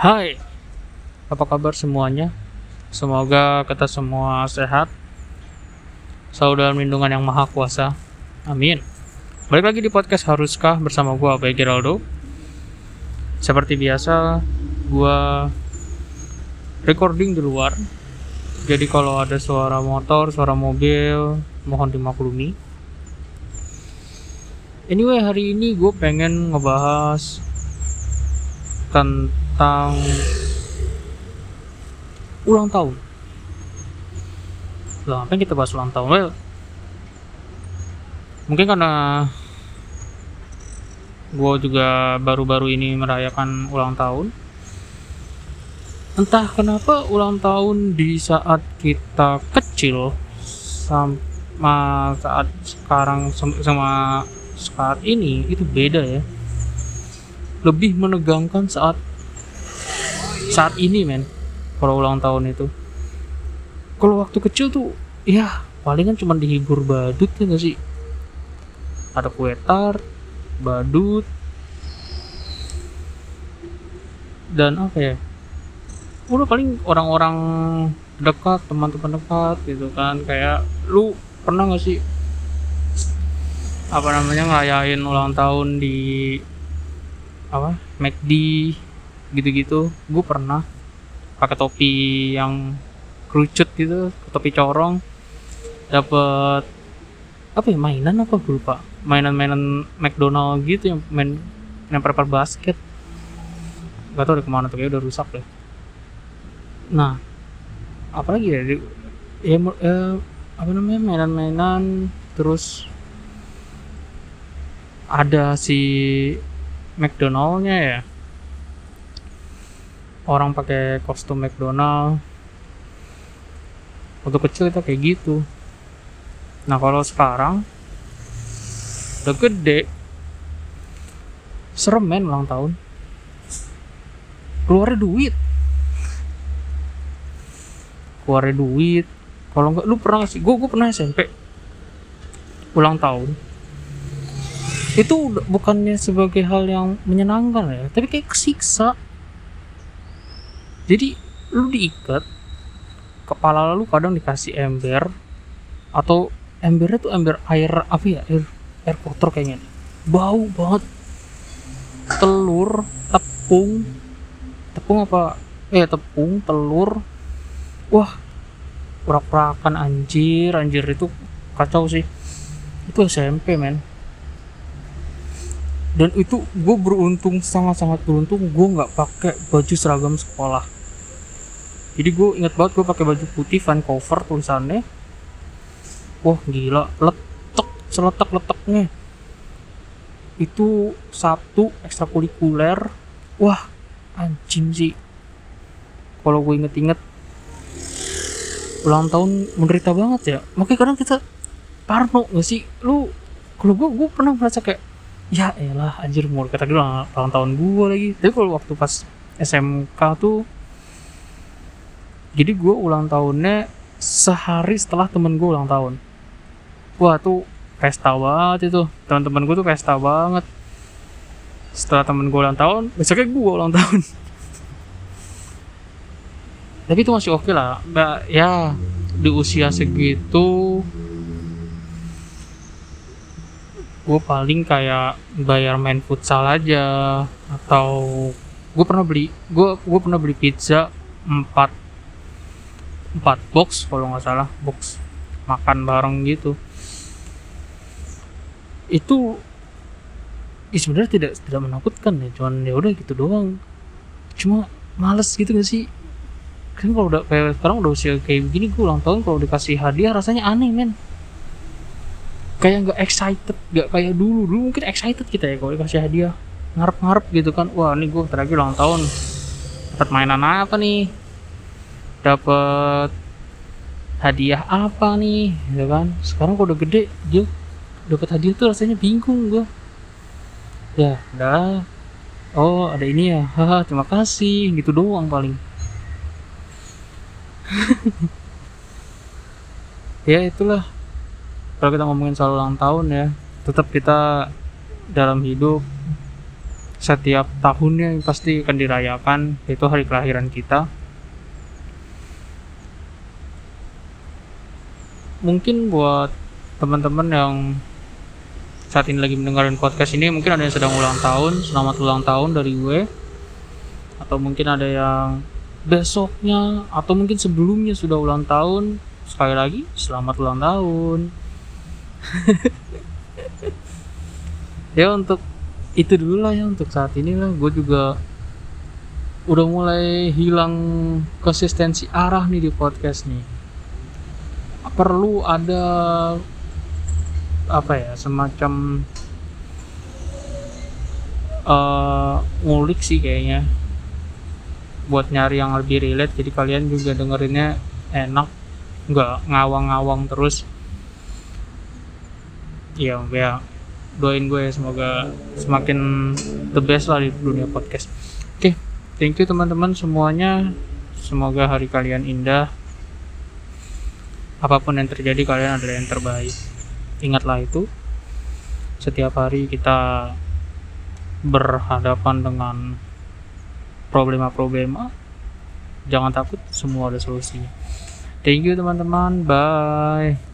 Hai, apa kabar semuanya? Semoga kita semua sehat, selalu dalam lindungan yang maha kuasa. Amin. Balik lagi di podcast Haruskah bersama gua Abai Geraldo. Seperti biasa, gua recording di luar. Jadi kalau ada suara motor, suara mobil, mohon dimaklumi. Anyway, hari ini gue pengen ngebahas tentang ulang tahun. Lah, apa yang kita bahas ulang tahun? Well, mungkin karena gue juga baru-baru ini merayakan ulang tahun. Entah kenapa ulang tahun di saat kita kecil sama saat sekarang sama saat ini itu beda ya lebih menegangkan saat saat ini men. Kalau ulang tahun itu. Kalau waktu kecil tuh ya palingan cuma dihibur badut ya gak sih? Ada kue tart badut. Dan apa ya? Udah paling orang-orang dekat teman-teman dekat gitu kan. Kayak lu pernah gak sih? Apa namanya ngerayain ulang tahun di apa McD gitu-gitu. Gue pernah pakai topi yang kerucut gitu topi corong. Dapat apa ya mainan apa gue lupa. Mainan-mainan McDonald gitu yang main yang prepare basket. Gak tau deh ke mana tuh kayak udah rusak deh. Nah apalagi ya ya eh, apa namanya mainan-mainan terus ada si McDonaldnya ya orang pakai kostum McDonald. Waktu kecil kita kayak gitu. Nah kalau sekarang udah gede. Serem men ulang tahun. Keluar duit. Keluar duit. Kalau nggak lu pernah sih? Gue gue pernah SMP ulang tahun. Itu bukannya sebagai hal yang menyenangkan ya tapi kayak kesiksa jadi lu diikat kepala lu kadang dikasih ember atau embernya tuh ember air apa ya air air kotor kayaknya. Bau banget. Telur tepung. Tepung apa? Eh tepung telur. Wah urak-urakan anjir. Anjir itu kacau sih. Itu SMP men. Dan itu gue beruntung sangat-sangat beruntung gue nggak pakai baju seragam sekolah jadi gue inget banget gue pakai baju putih Vancouver tulisannya. Wah gila. Letek seletak letaknya itu Sabtu ekstrakurikuler. Wah anjing sih. Kalau gue inget-inget ulang tahun menderita banget ya. Makanya kadang kita parno gak sih? Lu kalau gue gue pernah merasa kayak ya elah anjir mau kata dulu ulang tahun gue lagi. Tapi kalau waktu pas SMK tuh jadi gue ulang tahunnya sehari setelah temen gue ulang tahun. Wah tuh pesta banget itu. Teman-teman gue tuh pesta banget. Setelah temen gue ulang tahun besoknya gue ulang tahun. Tapi itu masih oke okay lah. Mbak ya di usia segitu gue paling kayak bayar main futsal aja. Atau gue pernah beli gue gue pernah beli pizza 4 4 box kalau nggak salah box makan bareng gitu. Itu ya sebenarnya tidak tidak menakutkan ya cuman ya udah gitu doang. Cuma males gitu gak sih? Kan kalau udah kayak sekarang udah usia kayak begini gue ulang tahun kalau dikasih hadiah rasanya aneh men. Kayak nggak excited nggak kayak dulu. Dulu mungkin excited kita ya kalau dikasih hadiah. Ngarep-ngarep gitu kan wah ini gue terakhir ulang tahun. Dapat mainan apa nih dapat hadiah apa nih gitu kan? Sekarang kalau udah gede dia dapat hadiah tuh rasanya bingung gue ya udah oh ada ini ya. Haha terima kasih. Gitu doang paling. Ya itulah. Kalau kita ngomongin soal ulang tahun ya tetap kita dalam hidup setiap tahunnya pasti akan dirayakan. Yaitu hari kelahiran kita mungkin buat teman-teman yang saat ini lagi mendengarkan podcast ini mungkin ada yang sedang ulang tahun selamat ulang tahun dari gue. Atau mungkin ada yang besoknya atau mungkin sebelumnya sudah ulang tahun. Sekali lagi selamat ulang tahun. Ya untuk itu dulu lah ya untuk saat ini lah. Gue juga udah mulai hilang konsistensi arah nih di podcast nih perlu ada apa ya semacam uh, ngulik sih kayaknya. Buat nyari yang lebih relate jadi kalian juga dengerinnya enak nggak ngawang-ngawang terus. Ya ya doain gue ya, semoga semakin the best lah di dunia podcast. Oke okay, thank you teman-teman semuanya. Semoga hari kalian indah apa pun yang terjadi kalian adalah yang terbaik. Ingatlah itu. Setiap hari kita berhadapan dengan problema-problema. Jangan takut semua ada solusinya. Thank you teman-teman. Bye